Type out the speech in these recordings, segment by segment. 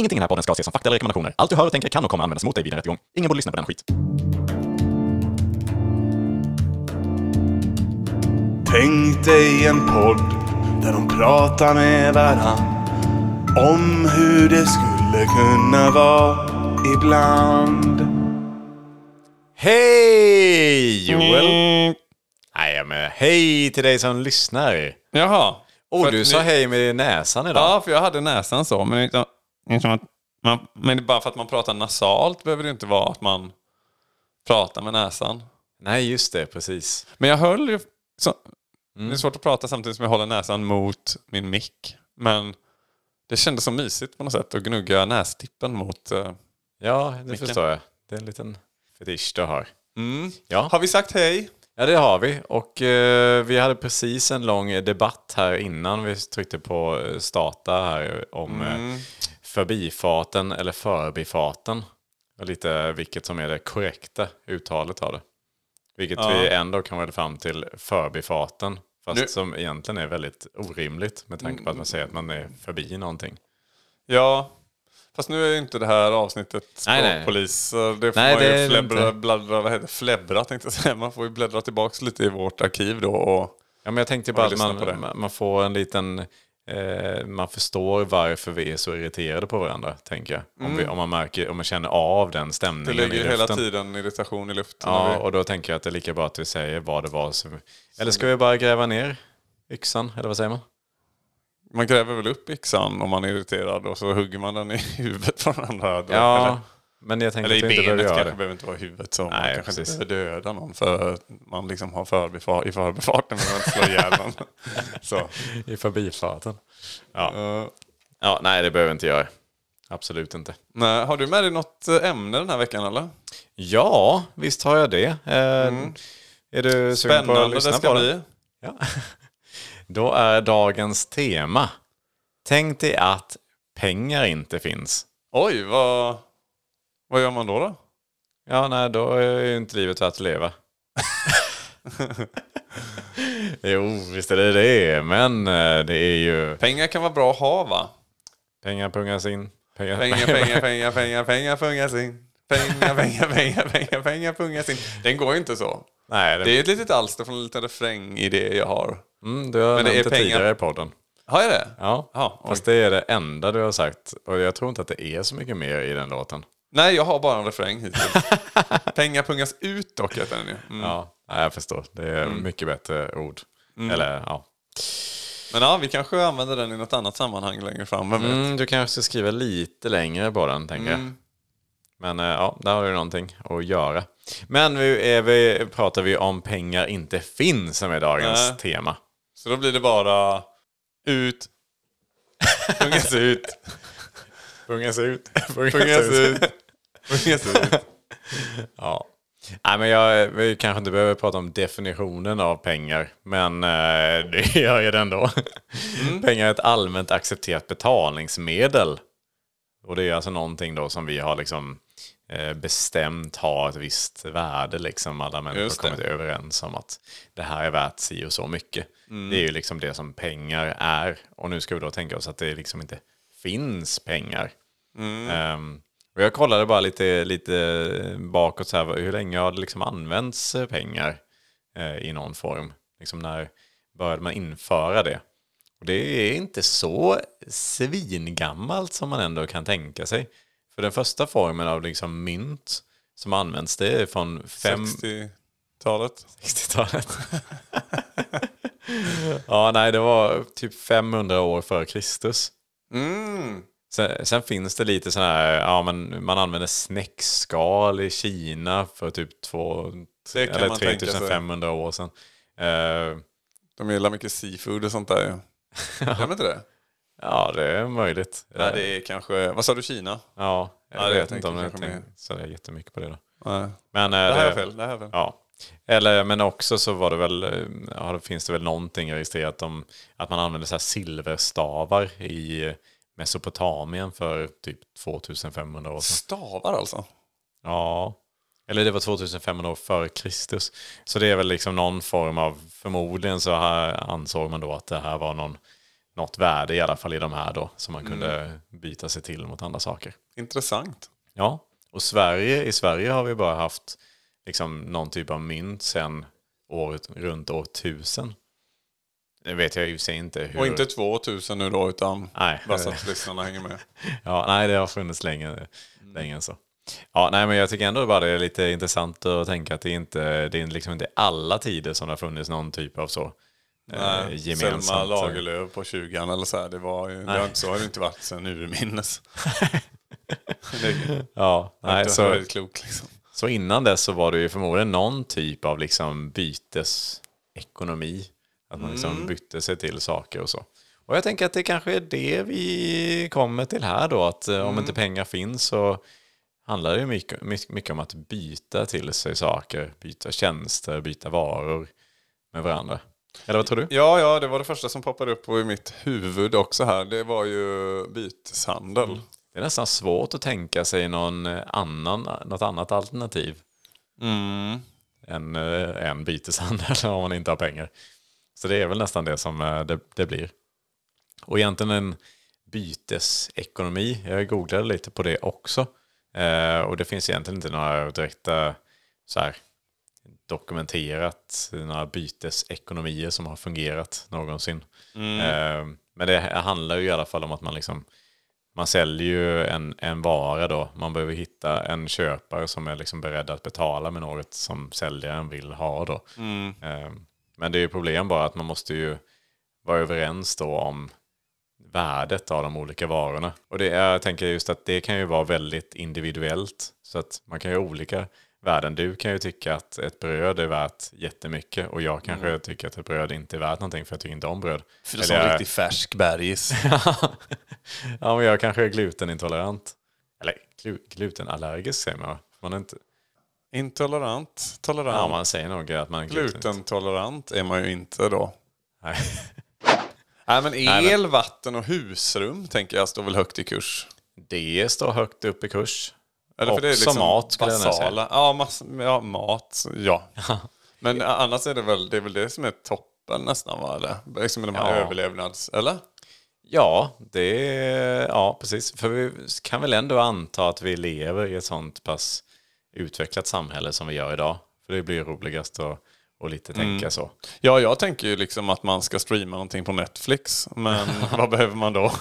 Ingenting i den här podden ska ses som fakta eller rekommendationer. Allt du hör och tänker kan och kommer användas mot dig vid en rättegång. Ingen borde lyssna på den skit. Tänk dig en podd där de pratar med varann om hur det skulle kunna vara ibland. Hej Joel! Nej, men hej till dig som lyssnar. Jaha. Och du sa ni- hej med näsan idag. Ja, för jag hade näsan så. Men, inte, inte som att man, men bara för att man pratar nasalt behöver det inte vara att man pratar med näsan. Nej, just det, precis. Men jag höll ju... Så, Mm. Det är svårt att prata samtidigt som jag håller näsan mot min mick. Men det kändes så mysigt på något sätt att gnugga nästippen mot... eh, Ja, det Micken. förstår jag. Det är en liten fetisch du har. Mm. Ja. Har vi sagt hej? Ja, det har vi. Och eh, vi hade precis en lång debatt här innan vi tryckte på eh, starta här om Mm. Förbifarten eller förbifarten. Och lite vilket som är det korrekta uttalet av det. Vilket Ja. vi ändå kan väl fram till förbifarten. Fast Nu- som egentligen är väldigt orimligt med tanke på att man säger att man är förbi någonting. Ja. Fast nu är ju inte det här avsnittet Nej, nej. språkpolis. så Det får Nej, man ju fläbbra, bladdra, vad heter? Fläbbra tänkte jag säga. Man får ju bläddra tillbaka lite i vårt arkiv då. Och, Ja, men jag tänkte bara att man, man får en liten... Eh, man förstår varför vi är så irriterade på varandra, tänker jag. Om, vi, om, man, märker, om man känner av den Mm. det stämningen ligger hela tiden irritation i luften. Ja, vi- och då tänker jag att det är lika bra att vi säger vad det var som... Eller ska vi bara gräva ner yxan, eller vad säger man? Man gräver väl upp yxan om man är irriterad och så hugger man den i huvudet på den andra. Då, Ja, eller, men jag tänker eller att vi i inte behöver benet kanske det. behöver inte vara i huvudet. Så man Nej, kanske precis. inte behöver döda någon för att man liksom har förbifar- i förbifarten men man inte slår ihjäl någon. Så. I förbifarten. Ja. Uh, ja, nej det behöver inte göra. Absolut inte. nej, har du med dig något eh, ämne den här veckan eller? Ja, visst har jag det. Eh, Är du sugen på att Mm. Lyssna det ska på bli. det? Ja. Då är dagens tema. Tänk dig att pengar inte finns. Oj, vad, vad gör man då? då? Ja, nej, då är ju inte livet värt att leva. jo, visst är det det, men eh, det är ju Pengar kan vara bra att ha va? pengar pungas in. Pengar, Pengar, pengar, pengar, pengar, pengar pungas in. Pengar, pengar, pengar, pengar, pengar pungas in. Den går ju inte så. Nej, det, Det är ett litet alster från en liten refrängidé jag har. mm, du har men det nämnt är det pengar. tidigare i podden. Har jag det? Ja, oj. fast det är det enda du har sagt. Och jag tror inte att det är så mycket mer i den låten. Nej, jag har bara en refräng hittills. Pengar pungas ut dock heter den ju. Mm. Ja, jag förstår. Det är mycket bättre ord. Mm. Eller ja. Men ja, vi kanske använder den i något annat sammanhang längre fram. Vem vet? Mm, du kanske skriva lite längre på den, tänker Mm. jag. Men eh, ja, där har du någonting att göra. Men nu är vi, pratar vi om pengar inte finns som är dagens Nej. tema. Så då blir det bara ut. Pungas ut. Pungas ut. Pungas ut. Pungas ut. Ja. Nej, men jag, vi kanske inte behöver prata om definitionen av pengar, men eh, det gör jag ändå. Pengar är ett allmänt accepterat betalningsmedel. Och det är alltså någonting då som vi har liksom eh, bestämt har ett visst värde. Liksom alla människor har kommit överens om att det här är värt si och så mycket. Det är ju liksom det som pengar är. Och nu ska vi då tänka oss att det liksom inte finns pengar. Ehm, och jag kollade bara lite, lite bakåt, så här, hur länge har det liksom använts eh, pengar eh, i någon form? Liksom när började man införa det? Och det är inte så svingammalt som man ändå kan tänka sig. För den första formen av liksom mynt som används det är från fem... 60-talet. 60-talet. ja, nej, det var typ 500 år före Kristus. Mm. Sen, sen finns det lite sådana här, ja men man använder snäckskal i Kina för typ två, Det eller man tänka sig. 3500 år sedan. Eh, De gillar mycket seafood och sånt där ju. Stämmer inte det? ja, det är möjligt. Nej, det är kanske... Vad sa du, Kina? Ja, jag Ja, det vet jag inte om jag tänkte sådär jättemycket på det då. Nej. Men, eh, Det här är fel. Det här är fel. Ja. Eller, men också så var det väl, eh, ja, det finns det väl någonting registrerat om att man använde så här silverstavar i Mesopotamien för typ 2500 år sedan. Stavar alltså? Ja, eller det var 2500 år före Kristus. Så det är väl liksom någon form av, förmodligen så här ansåg man då att det här var någon något värde i alla fall i de här då. Som man kunde byta sig till mot andra saker. Intressant. Ja, och Sverige, i Sverige har vi bara haft liksom någon typ av mynt sedan året, runt år 1000. Det vet jag ju sig inte hur... Och inte 2000 nu då, utan Nej. bara så att lyssnarna hänger med. Ja, nej, det har funnits länge, länge än så. Ja, nej, men jag tycker ändå bara det är lite intressant att tänka att det inte det är liksom inte alla tider som det har funnits någon typ av så eh, Nej, gemensamt. Selma Lagerlöf på 20 eller så här. Det, var, ju- det har inte, så har det inte varit sedan urminnes. Ja, nej, så, klokt liksom. så innan dess så var det ju förmodligen någon typ av liksom bytesekonomi. Att man liksom bytte sig till saker och så. Och jag tänker att det kanske är det vi kommer till här då. Att eh, om inte pengar finns så handlar det ju mycket, mycket, om att byta till sig saker. Byta tjänster, byta varor med varandra. Eller vad tror du? Ja, ja, det var det första som poppade upp i mitt huvud också här. Det var ju byteshandel. Det är nästan svårt att tänka sig någon eh, annan, något annat alternativ Mm. än eh, en byteshandel om man inte har pengar. Så det är väl nästan det som eh, det, det blir. Och egentligen en bytesekonomi, jag googlade lite på det också. Eh, och det finns egentligen inte några direkta så här, dokumenterat några bytesekonomier som har fungerat någonsin. Eh, men det handlar ju i alla fall om att man liksom man säljer ju en, en vara då. Man behöver hitta en köpare som är liksom beredd att betala med något som säljaren vill ha då. Eh, Men det är ju problem bara att man måste ju vara överens då om värdet av de olika varorna. Och det är, jag tänker just att det kan ju vara väldigt individuellt. Så att man kan ju ha olika värden. Du kan ju tycka att ett bröd är värt jättemycket och jag kanske tycker att ett bröd inte är värt någonting för jag tycker inte om bröd. Som Eller jag- riktigt färsk bergis. ja, men jag kanske är glutenintolerant. Eller glu, glutenallergisk säger man man är inte, Intolerant, tolerant. Ja, man säger nog att man är gluten. Glutentolerant är man ju inte då. Nej. Nej men el, men- vatten och husrum tänker jag står väl högt i kurs. Det står högt upp i kurs. Eller för det är Också liksom mat skulle jag nog säga. basala. Ja, mass, ja, mat. Ja. Men annars är det väl det, är väl det som är toppen nästan va? Eller? Liksom de här Ja. överlevnads... Eller? Ja, det ja, precis. För vi kan väl ändå anta att vi lever i ett sånt pass utvecklat samhälle som vi gör idag. För det blir roligast att och lite Mm. tänka så. Ja, jag tänker ju liksom att man ska streama någonting på Netflix. Men vad behöver man då?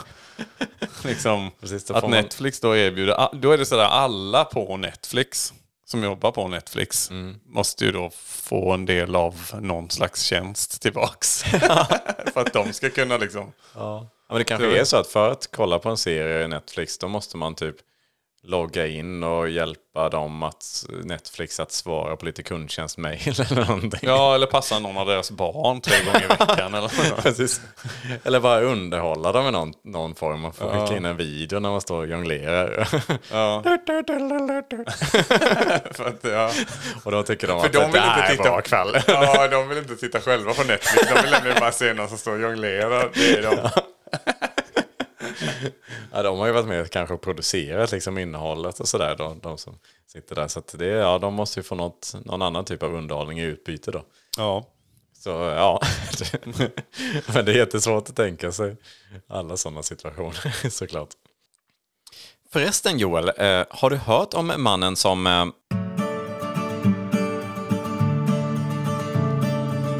liksom, Precis, att man- Netflix då erbjuder... Då är det sådär alla på Netflix som jobbar på Netflix Mm. måste ju då få en del av någon slags tjänst tillbaks. För att de ska kunna liksom... Ja, men det kanske är så att för att kolla på en serie i Netflix då måste man typ logga in och hjälpa dem att Netflix att svara på lite kundtjänstmail eller någonting. Ja, eller passa någon av deras barn tre gånger i veckan eller. Precis. Eller bara underhålla dem med någon, någon form. Man får skicka in en video när man står och jonglerar. Ja. För att, ja. och då tycker de För att de det vill där inte är titta bra kväll. ja, de vill inte titta själva på Netflix. De vill nämligen bara se någon som står och jonglerar. Det är de. Ja, de har ju varit med kanske och producerat liksom innehållet och sådär. De, de som sitter där. Så att det, ja, de måste ju få något, någon annan typ av underhållning i utbyte då. Ja. Så ja, men det är jättesvårt att tänka sig alla sådana situationer såklart. Förresten Joel, eh, har du hört om mannen som... Eh,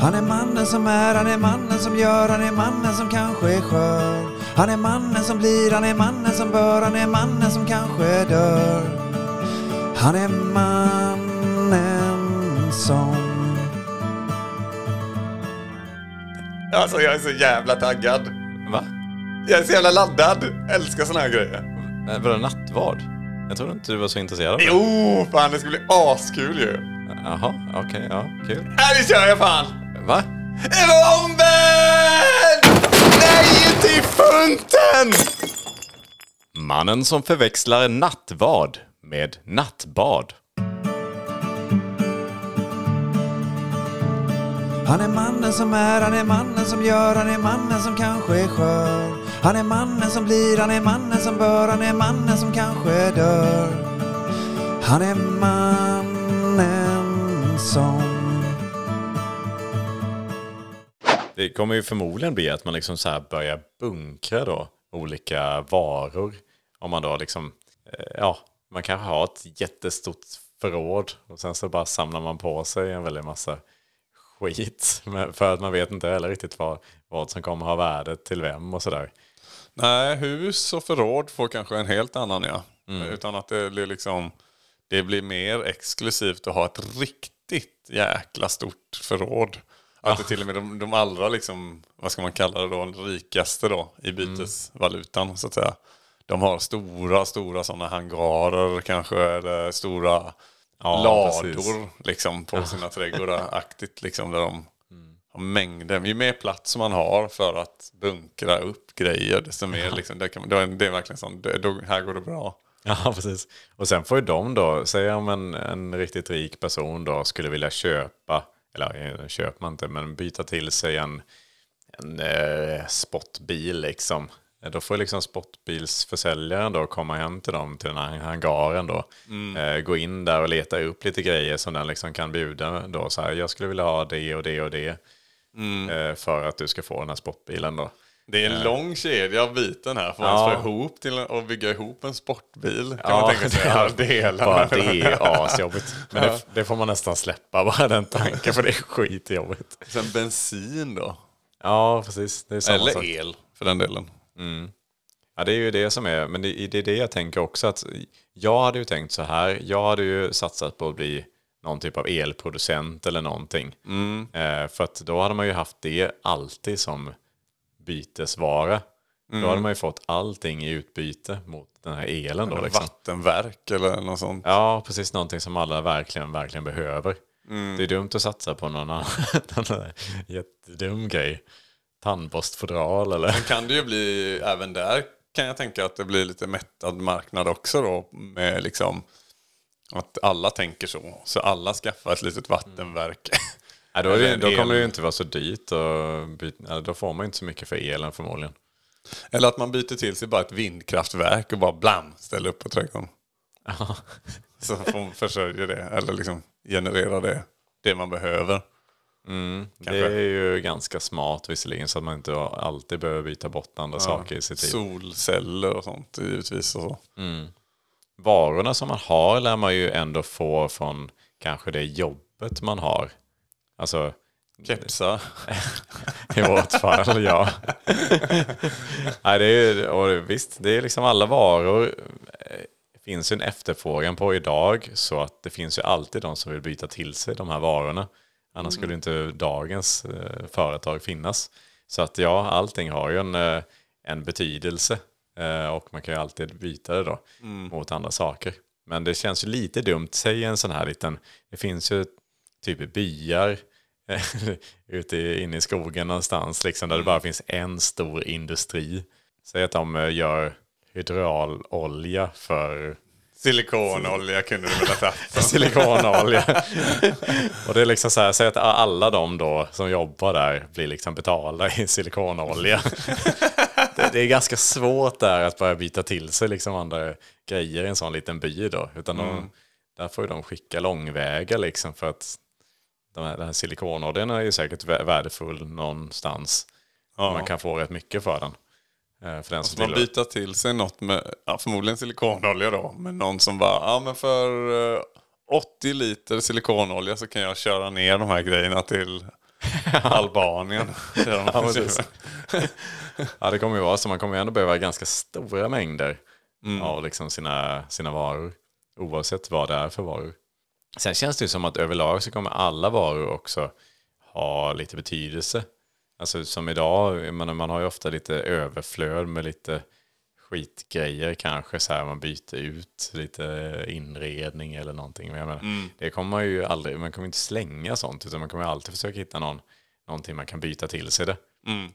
Han är mannen som är, han är mannen som gör, han är mannen som kanske är skör. Han är mannen som blir, han är mannen som bör, han är mannen som kanske dör. Han är mannen som... Alltså jag är så jävla taggad. va? Jag är så jävla laddad. Älskar såna här grejer. Var det nattvard? Jag trodde inte du var så intresserad av det. Jo, fan det ska bli askul ju. Jaha, okej, ja, kul. Här nu kör jag fan! Va? Omvänd! Nej, till funten! Mannen som förväxlar nattvard med nattbad. Han är mannen som är, han är mannen som gör, han är mannen som kanske är skör. Han är mannen som blir, han är mannen som bör, han är mannen som kanske dör. Han är mannen som... Det kommer ju förmodligen bli att man liksom så börjar bunkra då olika varor. Om man då liksom, eh, ja, man kanske har ett jättestort förråd och sen så bara samlar man på sig en väldig massa skit. För att man vet inte heller riktigt vad, vad som kommer ha värde till vem och sådär. Nej, hus och förråd får kanske en helt annan ja. Mm. Utan att det blir liksom det blir mer exklusivt att ha ett riktigt jäkla stort förråd. Att det till och med de, de allra liksom, vad ska man kalla det då, rikaste då i Mm. bytesvalutan så att säga. De har stora, stora sådana hangarer kanske, eller stora Ja, lador precis. liksom på sina trädgårdar aktigt liksom där de Mm. har mängder. Ju mer plats man har för att bunkra upp grejer desto mer liksom, det, kan, det är verkligen sånt, då, här går det bra. Ja, precis. Och sen får ju de då, säg om en, en riktigt rik person då skulle vilja köpa, eller köper man inte, men byta till sig en, en eh, sportbil liksom. Eh, Då får liksom sportbilsförsäljaren då komma hem till dem, till den här hangaren då. Eh, gå in där och leta upp lite grejer som den liksom kan bjuda då. Så här, jag skulle vilja ha det och det och det. Eh, för att du ska få den här sportbilen då. Det är en lång kedja av biten här för att Ja. få ihop till att bygga ihop en sportbil. Kan Ja, man tänka sig. det- Alla delar. Bara det är asjobbigt. Men det, det får man nästan släppa bara den tanken för det är skitjobbigt. Sen bensin då. Ja, precis. Eller sak. el för den delen. Ja, det är ju det som är. Men det, det är det jag tänker också att jag hade ju tänkt så här. Jag hade ju satsat på att bli någon typ av elproducent eller någonting. Eh, för att då hade man ju haft det alltid som bytesvara. Då hade man ju fått allting i utbyte mot den här elen då. Liksom. Vattenverk eller något sånt. Ja, precis någonting som alla verkligen, verkligen behöver. Det är dumt att satsa på någon annan jättedum grej. Tandborstfodral eller... kan det ju bli, även där kan jag tänka att det blir lite mättad marknad också då. Med liksom att alla tänker så. Så alla skaffar ett litet vattenverk. Nej, då, det, då kommer det ju inte vara så dyrt. Och byta, ja, då får man inte så mycket för elen förmodligen. Eller att man byter till sig bara ett vindkraftverk och bara blam, ställer upp på trädgården. Så får man försörja det, eller liksom generera det, det man behöver. Det är ju ganska smart visserligen så att man inte alltid behöver byta bort andra saker i sitt liv. Solceller och sånt givetvis. Och så. Varorna som man har lär man ju ändå få från kanske det jobbet man har. Alltså Kepsar. i vårt fall, ja. Nej, det är, och visst, det är liksom alla varor. eh, Det finns ju en efterfrågan på idag så att det finns ju alltid de som vill byta till sig de här varorna. Annars skulle inte dagens eh, företag finnas. Så att ja, allting har ju en, eh, en betydelse eh, och man kan ju alltid byta det då mot andra saker. Men det känns ju lite dumt, säg en sån här liten, det finns ju typ byar ute i- inne i skogen någonstans liksom, där det bara finns en stor industri. Säg att de eh, gör hydraulolja för Silikonolja kunde du väl ha tagit. silikonolja. och det är liksom så här, säg att alla de då som jobbar där blir liksom betalda i silikonolja. det, det är ganska svårt där att börja byta till sig liksom andra grejer i en sån liten by då. Utan de, där får ju de skicka långväga liksom för att de här, den här silikonoljan är ju säkert vä- värdefull någonstans. Man kan få rätt mycket för den. Eh, För den som Man byta till sig något med, ja, förmodligen silikonolja då. Men någon som bara, ja men för eh, 80 liter silikonolja så kan jag köra ner de här grejerna till Albanien. Ja, ja, det kommer ju vara så. Man kommer ju ändå behöva ganska stora mängder av liksom sina, sina varor. Oavsett vad det är för varor. Sen känns det ju som att överlag så kommer alla varor också ha lite betydelse. Alltså som idag, man har ju ofta lite överflöd med lite skitgrejer kanske. Så här man byter ut lite inredning eller någonting. Men menar, Det kommer man ju aldrig, man kommer inte slänga sånt. Utan man kommer alltid försöka hitta någon, någonting man kan byta till sig det.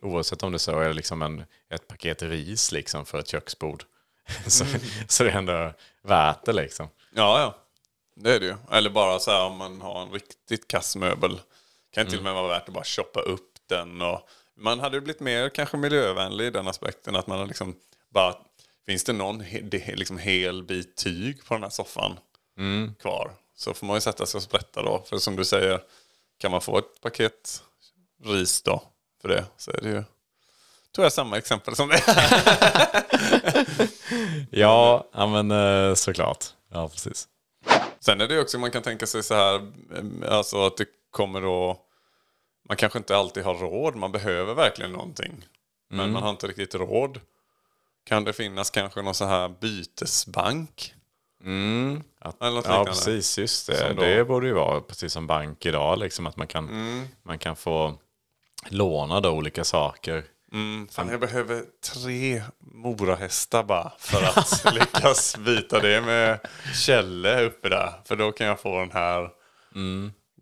Oavsett om det så är liksom en, ett paket ris liksom för ett köksbord. så, så det är ändå värt det liksom. Ja, ja. Det är det ju. Eller bara så här om man har en riktigt kass möbel. Kan till och med vara värt att bara shoppa upp den. Och man hade ju blivit mer kanske miljövänlig i den aspekten att man har liksom bara... Finns det någon he, liksom hel bit tyg på den här soffan kvar? Så får man ju sätta sig och sprätta då. För som du säger, kan man få ett paket ris då för det så är det ju tror jag samma exempel som det. Ja, ja men eh, såklart. Ja, precis. Sen är det också, man kan tänka sig så här, eh, alltså att det kommer då, man kanske inte alltid har råd, man behöver verkligen någonting. Men man har inte riktigt råd. Kan det finnas kanske någon så här bytesbank? Att, Eller något ja, liknande. precis. Just det. Som då- Det borde ju vara precis som bank idag. Liksom, att man kan, Mm. man kan få låna då olika saker. Mm, fan, jag behöver tre morahästar bara för att lyckas byta det med Kjelle uppe där. För då kan jag få den här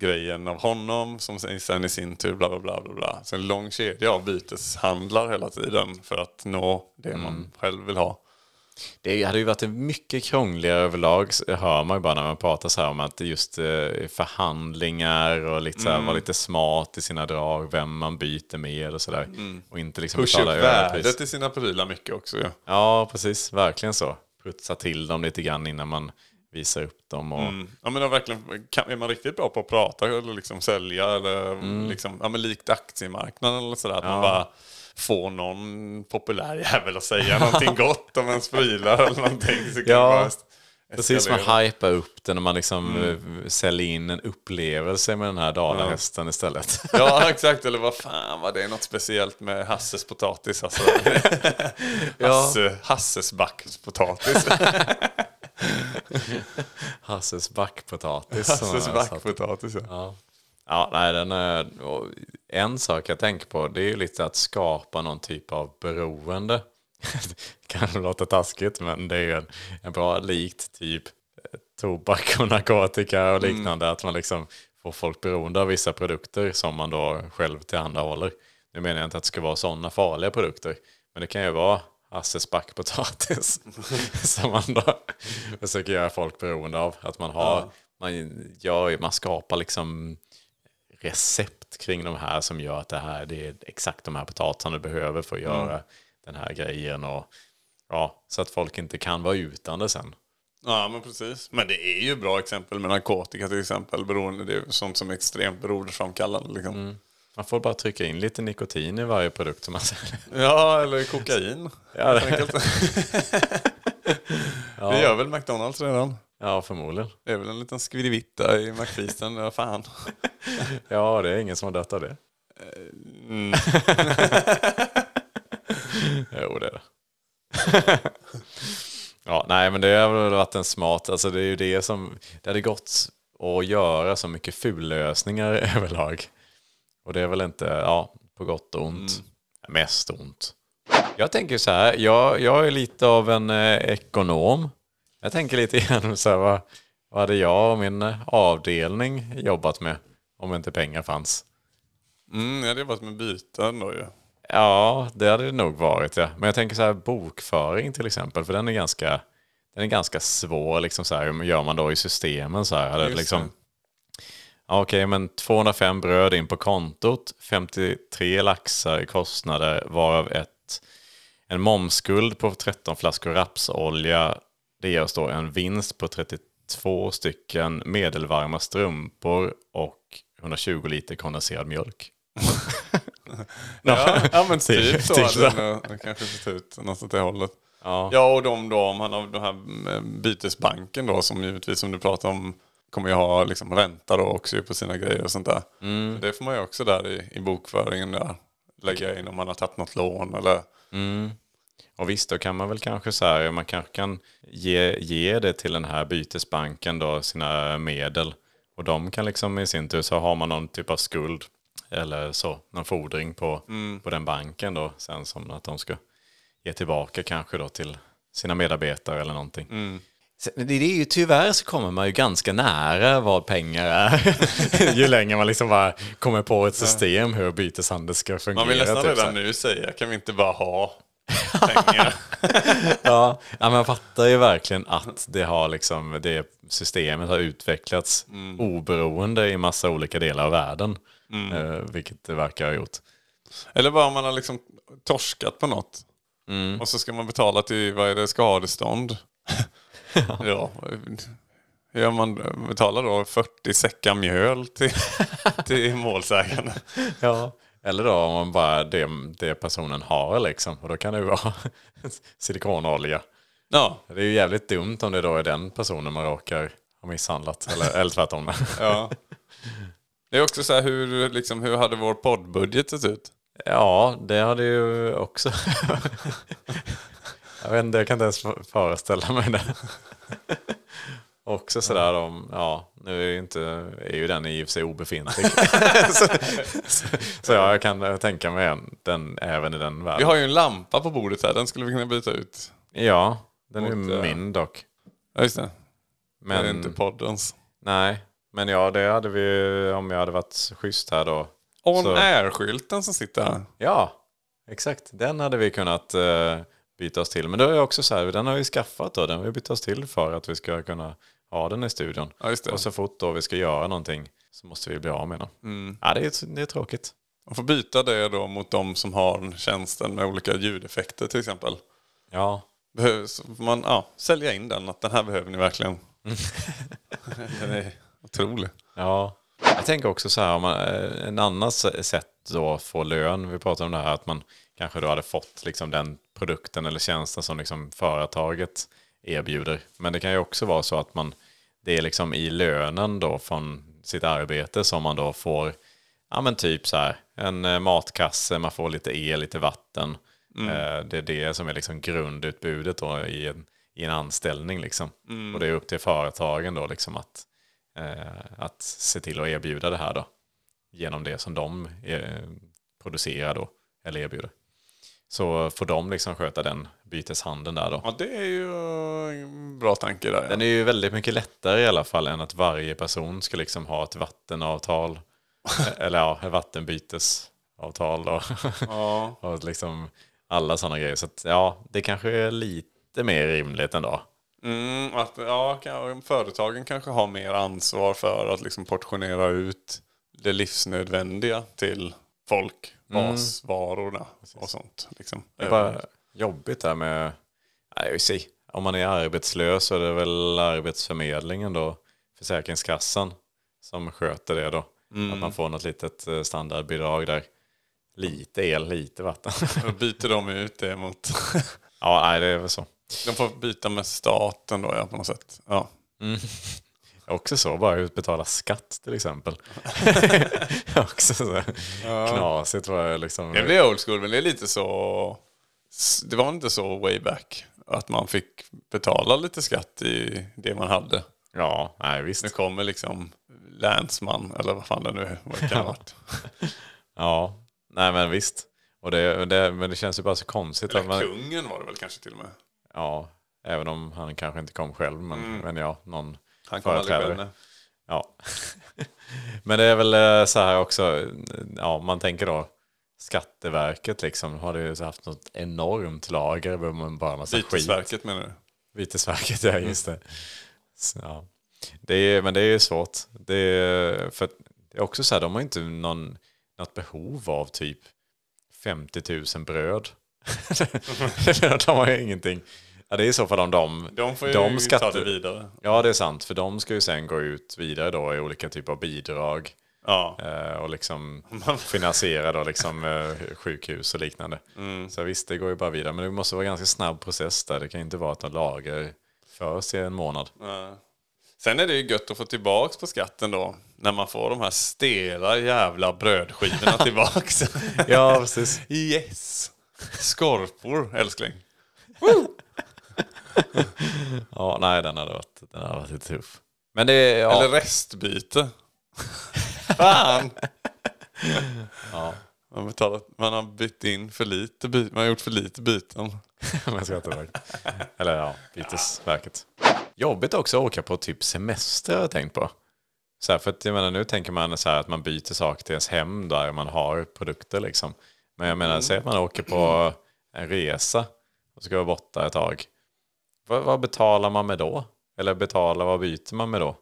grejen av honom som sen i sin tur bla bla bla bla bla. Så en lång kedja av byteshandlar hela tiden för att nå det man själv vill ha. Det hade ju varit mycket krångligare överlag, hör man ju bara när man pratar så här om att just eh, förhandlingar och lite så här, Mm. vara lite smart i sina drag, vem man byter med och sådär. Och inte liksom Mm. Pusha upp värdet i sina prylar mycket också ju. Ja, precis. Verkligen så. Putsa till dem lite grann innan man visar upp dem. Och, Ja, men verkligen, kan, är man riktigt bra på att prata eller liksom sälja eller Mm. liksom, ja, men likt aktiemarknaden eller sådär. Att man bara får någon populär jävel att säga någonting gott om ens prylar eller någonting. Så kan Ja, Precis, man hypar upp den och man liksom Mm. eh, säljer in en upplevelse med den här dalahästen istället. Ja, exakt. Eller vad fan var det något speciellt med Hasses potatis? Alltså. Hasse, Hasses backpotatis. Hasses backpotatis. Hasses backpotatis, ja. Ja. Ja, nej, den är, och en sak jag tänker på det är ju lite att skapa någon typ av beroende. kan låta taskigt men det är ju en, en bra likt typ eh, tobak och narkotika och liknande. Att man liksom får folk beroende av vissa produkter som man då själv tillhandahåller. Nu menar jag inte att det ska vara sådana farliga produkter. Men det kan ju vara Hasses backpotatis som man då försöker göra folk beroende av. Att man har, man, gör, man skapar liksom recept kring de här som gör att det här det är exakt de här potatisarna du behöver för att göra den här grejen. Och, ja, så att folk inte kan vara utan det sen. Ja, men precis. Men det är ju bra exempel med narkotika till exempel. Beroende, det är sånt som är extremt beroendeframkallande. Liksom. Man får bara trycka in lite nikotin i varje produkt som man säljer. Ja, eller kokain. Ja, det, enkelt. Det gör väl McDonalds redan. ja, förmodligen. Det är väl en liten skvidivitta i McFeasten. Ja, fan. Ja, det är ingen som har dött av det. Mm. jo, det är det. ja, nej, men det har väl varit en smart, alltså det är ju det som, det hade gått att göra så mycket fullösningar överlag. Och det är väl inte, ja, på gott och ont. Mest ont. Jag tänker så här, jag, jag är lite av en eh, ekonom. Jag tänker lite grann så här, vad, vad hade jag och min avdelning jobbat med om inte pengar fanns? Mm, ja, det har varit med byten då ju. Ja, det hade det nog varit. Ja. Men jag tänker så här bokföring till exempel, för den är ganska, den är ganska svår. Liksom så här, hur gör man då i systemen? Så här, Hade Just liksom, ja, Okej, men 205 bröd in på kontot, 53 laxar i kostnader, varav ett, en momsskuld på 13 flaskor rapsolja. Det ger oss då en vinst på 32 stycken medelvarma strumpor och 120 liter kondenserad mjölk. Ja, ja men Typ- så typ kanske sett ut. Något åt det hållet. Ja. Ja, och de då, om han har den här eh, bytesbanken då, som givetvis som du pratar om, kommer ju ha liksom ränta då också på sina grejer och sånt där. Mm. Så Det får man ju också där i, i bokföringen där. Lägga in om man har tagit något lån eller... Och visst, då kan man väl kanske så här, man kanske kan ge, ge det till den här bytesbanken då, sina medel. Och de kan liksom i sin tur, så har man någon typ av skuld eller så, någon fordring på, på den banken då, sen som att de ska ge tillbaka kanske då till sina medarbetare eller någonting. Sen- Det är ju tyvärr så kommer man ju ganska nära vad pengar är. ju längre man liksom bara kommer på ett system hur byteshandel ska fungera. Man vill nästan typ redan nu säga, kan vi inte bara ha pengar? Ja, jag fattar ju verkligen att det har liksom, det systemet har utvecklats oberoende i massa olika delar av världen. Eh, vilket det verkar ha gjort. eller bara om man har liksom torskat på något. Och så ska man betala till, vad är det, skadestånd. ja. Ja, man betalar då 40 säckar mjöl till, till målsägande. Ja, Eller då om man bara det, det personen har liksom. Och då kan det ju vara silikonolja. Ja, Det är ju jävligt dumt om det då är den personen man råkar ha misshandlat. Eller, eller tvärtom. ja. Det är också så här, hur, liksom, hur hade vår poddbudget sett ut? Ja, det hade ju också... jag vet inte, jag kan inte ens föreställa mig det. Också sådär om, ja, nu är ju, inte, är ju den i och för sig obefintlig. så, så, så ja, jag kan tänka mig en, den även i den världen. Vi har ju en lampa på bordet här, den skulle vi kunna byta ut. Ja, den är Mot, eh, min dock. Ja, just det. Men... Det är inte poddens. nej, men ja, det hade vi om jag hade varit schysst här då. On air-skylten som sitter här. Ja, exakt. Den hade vi kunnat byta oss till. Men då är det också så här, den har vi skaffat då. Den har vi bytt oss till för att vi ska kunna ha den i studion. Ja. Och så fort då vi ska göra någonting så måste vi bli av med den. Mm. Ja, det är, det är tråkigt. Man får byta det då mot de som har tjänsten med olika ljudeffekter till exempel. Ja, Behövs, man ja, sälja in den, att den här behöver ni verkligen. den är otrolig. ja. Jag tänker också så här, om man, eh, en annan sätt då att få lön. Vi pratade om det här att man kanske då hade fått liksom den produkten eller tjänsten som liksom företaget erbjuder. Men det kan ju också vara så att man, det är liksom i lönen då från sitt arbete som man då får, ja men typ så här, en eh, matkasse, man får lite el, lite vatten. Eh, Det är det som är liksom grundutbudet då i en, i en anställning liksom. Och det är upp till företagen då liksom att, eh, att se till att erbjuda det här då. Genom det som de producerar då, eller erbjuder. Så får de liksom sköta den byteshandeln där då. Ja, det är ju en bra tanke där. Ja. Den är ju väldigt mycket lättare i alla fall än att varje person ska liksom ha ett vattenavtal. eller ja, vattenbytesavtal då. Ja. och liksom alla sådana grejer. Så att, ja, det kanske är lite mer rimligt ändå. Mm, att, ja, företagen kanske har mer ansvar för att liksom portionera ut det livsnödvändiga till folk. Basvarorna och sånt. Liksom. Är bara jobbigt där med, nej, jag säga, om man är arbetslös så är det väl Arbetsförmedlingen då, Försäkringskassan som sköter det då. Att man får något litet eh, standardbidrag där. Lite el, lite vatten. Då byter de ut det mot... ja, nej, det är väl så. de får byta med staten då ja, på något sätt. Ja. Också så, bara utbetala skatt till exempel. också så här knasigt var det liksom. Det blir old school, men det är lite så... Det var inte så way back. Att man fick betala lite skatt i det man hade. Ja, nej visst. Nu kommer liksom länsman, eller vad fan det nu vad det kan ha varit. Ja, nej men visst. Och det, det, men det känns ju bara så konstigt. Att Eller man, kungen var det väl kanske till och med. ja, även om han kanske inte kom själv. Men, men ja, någon Mm. Han kom aldrig företrädare. själv. Ja. men det är väl eh, så här också, ja man tänker då Skatteverket liksom har ju haft något enormt lager med bara massa skit. Bytesverket menar du? Vitesverket, ja just det. Så, ja. det är, men det är ju svårt. Det är, för det är också så här, de har inte någon, något behov av typ 50 000 bröd. de har ju ingenting. Ja, det är i så fall om de... De får ju de ta skatter- det vidare. Ja, det är sant. För de ska ju sen gå ut vidare då i olika typer av bidrag. Ja. Eh, och liksom finansiera då liksom eh, sjukhus och liknande. Så visst, det går ju bara vidare. Men det måste vara en ganska snabb process där. Det kan inte vara att de lager förs i en månad. Ja. Sen är det ju gött att få tillbaks på skatten då. När man får de här stela jävla brödskivorna tillbaks. Ja, precis. yes! Skorpor, älskling. Ja, nej, den hade varit, den hade varit lite tuff. Men det är... Ja, Eller restbyte. Fan! ja. Man, betalat, man har bytt in för lite by, man har gjort för lite byten. med Skatteverket. Eller ja, Bytesverket. Jobbigt också att åka på typ semester har jag tänkt på. Så här, för att jag menar, nu tänker man så här att man byter saker till ens hem där man har produkter liksom. Men jag menar, säg att man åker på en resa och ska vara borta ett tag. Vad, vad betalar man med då? Eller betalar, vad byter man med då?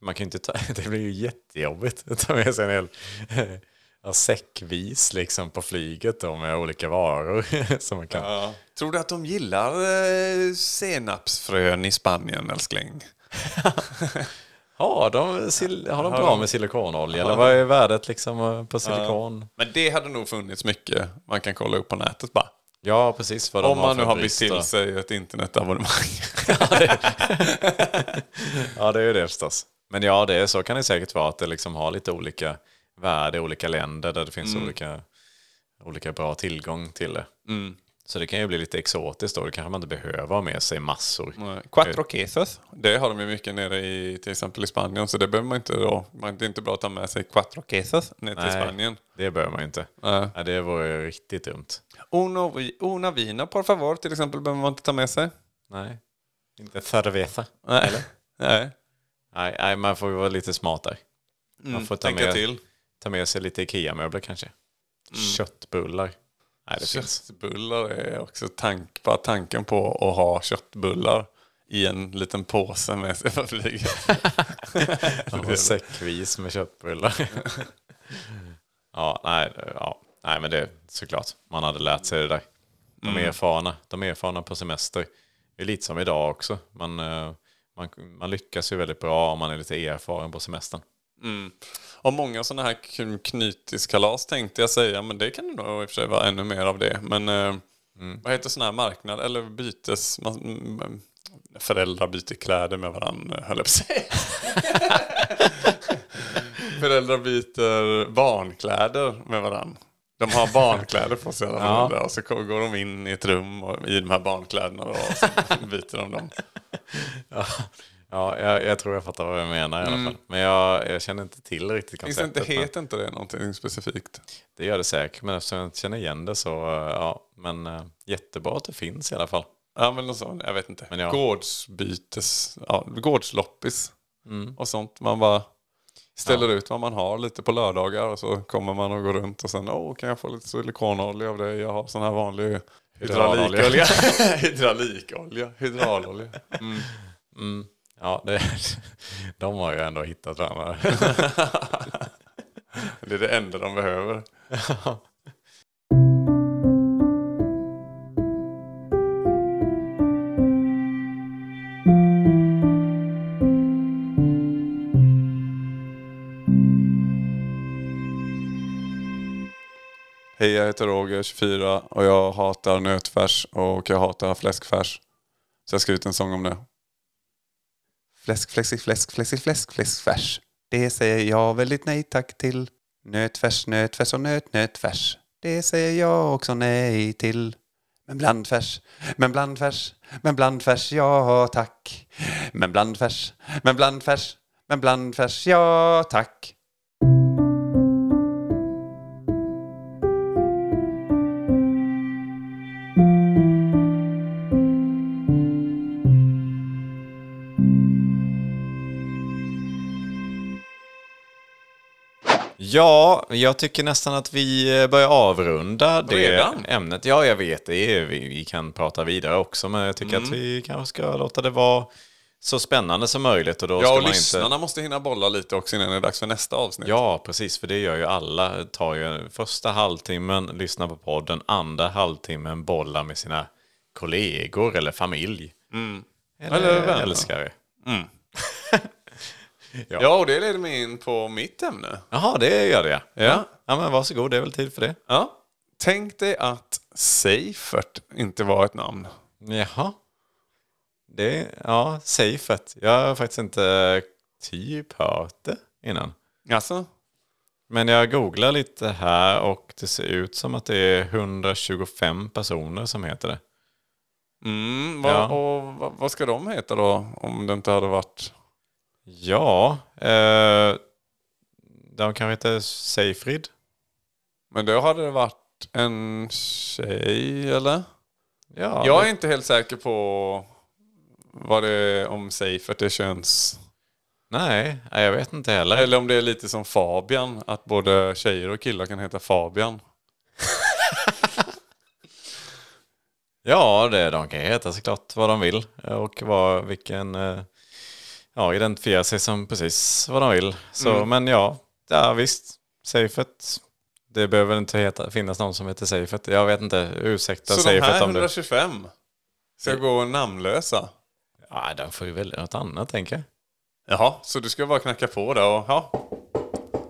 Man kan inte ta, det blir ju jättejobbigt att ta med sig en hel ja, säckvis liksom på flyget då med olika varor som man kan Tror du att de gillar eh, senapsfrön i Spanien, älskling? Har de, har de bra med silikonolja? Eller vad är värdet liksom eh, på silikon? Men det hade nog funnits mycket man kan kolla upp på nätet bara. Ja, precis. Vad Om man nu har bytt till sig ett internetabonnemang. Ja, det är ju det förstås. Men ja, det är, så kan det säkert vara att det liksom har lite olika värde i olika länder där det finns Mm. olika, olika bra tillgång till det. Mm. Så det kan ju bli lite exotiskt då. Det kanske man inte behöver ha med sig massor. Quattro quesos. Det har de ju mycket nere i till exempel i Spanien. Så det behöver man inte då. Man, det är inte bra att ta med sig quattro quesos ner till Spanien. det behöver man inte. Nej. Nej, det vore riktigt dumt. Uno, una vino por favor till exempel behöver man inte ta med sig. Nej, inte cerveza. Nej. Nej. Nej, nej, man får vara lite smart där. Man får ta Tänka med, till. ta med sig lite Ikea-möbler kanske. Köttbullar. Nej, det finns. Köttbullar är också tank, bara tanken på att ha köttbullar i en liten påse med sig på flyget. Säckvis med köttbullar. ja, nej, ja, nej, men det är såklart. Man hade lärt sig det där. De är erfarna. De är erfarna på semester. Det är lite som idag också. Man, eh, man, man lyckas ju väldigt bra om man är lite erfaren på semestern. Och många sådana här kn- knytiskalas tänkte jag säga, men det kan det nog i och för sig vara ännu mer av det. Men eh, vad heter sån här marknad, eller bytes... Man, mm, föräldrar byter kläder med varandra, höll jag på att säga. föräldrar byter barnkläder med varandra. De har barnkläder på sig föräldrar och så går de in i ett rum och, i de här barnkläderna och så byter de dem. Ja, jag, jag tror jag fattar vad jag menar i alla fall. Men jag, jag känner inte till riktigt Finns det konceptet. inte, heter inte det någonting specifikt? Det gör det säkert, men eftersom jag inte känner igen det så, eh, ja. Men eh, jättebra att det finns i alla fall. Ja, men något sånt. Jag vet inte. Men ja. Gårdsbytes, ja, gårdsloppis Mm. och sånt. Man bara ställer ut vad man har lite på lördagar och så kommer man och går runt och sen åh, kan jag få lite silikonolja av det? Jag har sån här vanlig hydraulikolja. Hydraulikolja, hydraulolja. Mm. Ja, det, de har ju ändå hittat varandra. Det är det enda de behöver. Hej, jag heter Roger, 24 och jag hatar nötfärs och jag hatar fläskfärs. Så jag har skrivit en sång om det. Fläsk, fläsk, fläsk, fläsk, fläsk, fläskfärs. Det säger jag väldigt nej tack till. Nötfärs, nötfärs och nöt, nötfärs. Det säger jag också nej till. Men blandfärs, men blandfärs, men blandfärs, ja tack. Men blandfärs, men blandfärs, men blandfärs, ja tack. Ja, jag tycker nästan att vi eh, börjar avrunda det Redan? ämnet. Ja, jag vet det. Vi, vi kan prata vidare också, men jag tycker Mm. att vi kanske ska låta det vara så spännande som möjligt. Och då Ja, och lyssnarna inte... måste hinna bolla lite också innan det är dags för nästa avsnitt. Ja, precis, för det gör ju alla. Tar ju första halvtimmen, lyssnar på podden, andra halvtimmen bollar med sina kollegor eller familj. Eller, Eller vänner. älskare. Ja, och det leder mig in på mitt ämne. Jaha, det gör det ja. Ja. Ja, men varsågod, det är väl tid för det. Ja. Tänk dig att Seifert inte var ett namn. Jaha. Det, ja, Seifert. Jag har faktiskt inte typ hört det innan. Alltså? Men jag googlar lite här och det ser ut som att det är 125 personer som heter det. Mm, vad, Ja. och vad, vad ska de heta då? Om det inte hade varit... Ja, eh, de kanske heter Seifrid. Men då hade det varit en tjej, eller? Ja, Jag är det- inte helt säker på vad det är om Seifert är köns... Nej, nej, jag vet inte heller. Eller om det är lite som Fabian, att både tjejer och killar kan heta Fabian. Ja, det, de kan heta såklart vad de vill och vad, vilken, eh, ja, identifiera sig som precis vad de vill. Så, Men ja, ja, visst, Seifert. Det behöver inte heta, finnas någon som heter Seifert. Jag vet inte, ursäkta Så de här om det... 125 ska gå namnlösa? Ja, de får ju välja något annat tänker jag. Jaha, så du ska bara knacka på där och ja.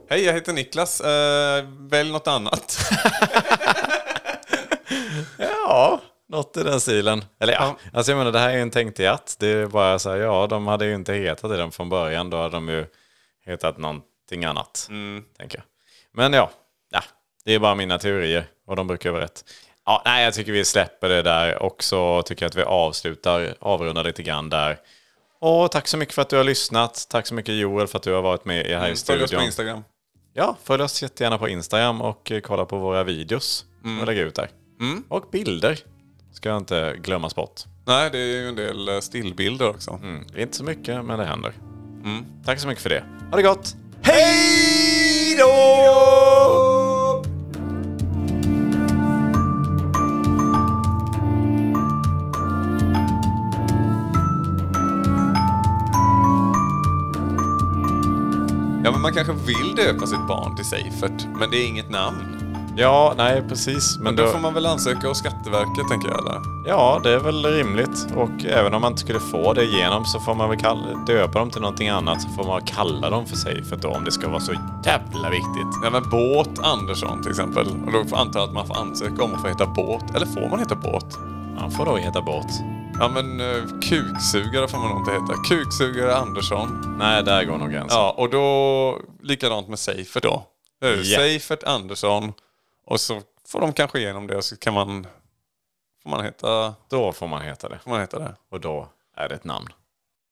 Hej, jag heter Niklas. Eh, välj något annat. Ja, något i den stilen. Eller ja, alltså jag menar det här är ju en tänkt jatt. Det är bara så här, ja, de hade ju inte hetat i den från början. Då hade de ju hetat någonting annat, tänker jag. Men ja, ja, det är bara mina teorier och de brukar vara rätt. Ja, nej, jag tycker vi släpper det där och så tycker jag att vi avslutar, avrundar lite grann där. Och tack så mycket för att du har lyssnat. Tack så mycket Joel för att du har varit med här i Följ oss på studion. Instagram. Ja, följ oss jättegärna på Instagram och kolla på våra videos. Mm. Och lägga ut där. Och bilder. Ska inte glömmas bort. Nej, det är ju en del eh, stillbilder också. Mm. Inte så mycket, men det händer. Tack så mycket för det. Ha det gott! Hej då! Ja, men man kanske vill döpa sitt barn till Seifert, men det är inget namn. Ja, nej precis. Men då då, får man väl ansöka hos Skatteverket, tänker jag. Eller? ja, det är väl rimligt. Och även om man inte skulle få det igenom så får man väl kalla, döpa dem till någonting annat. Så får man kalla dem för sig för då om det ska vara så jävla viktigt. Ja, men Båt Andersson till exempel. Och då antar jag att man får ansöka om att få heta Båt. Eller får man heta Båt? Man får då heta båt. Ja, men uh, kuksugare får man nog inte heta. Kuksugare Andersson. Nej, där går nog gränsen. Ja, och då likadant med Seifert då. Ja. Seifert Andersson. Och så får de kanske igenom det och så kan man... Får man heta, Då får man heta det. får man heta det. Och då är det ett namn.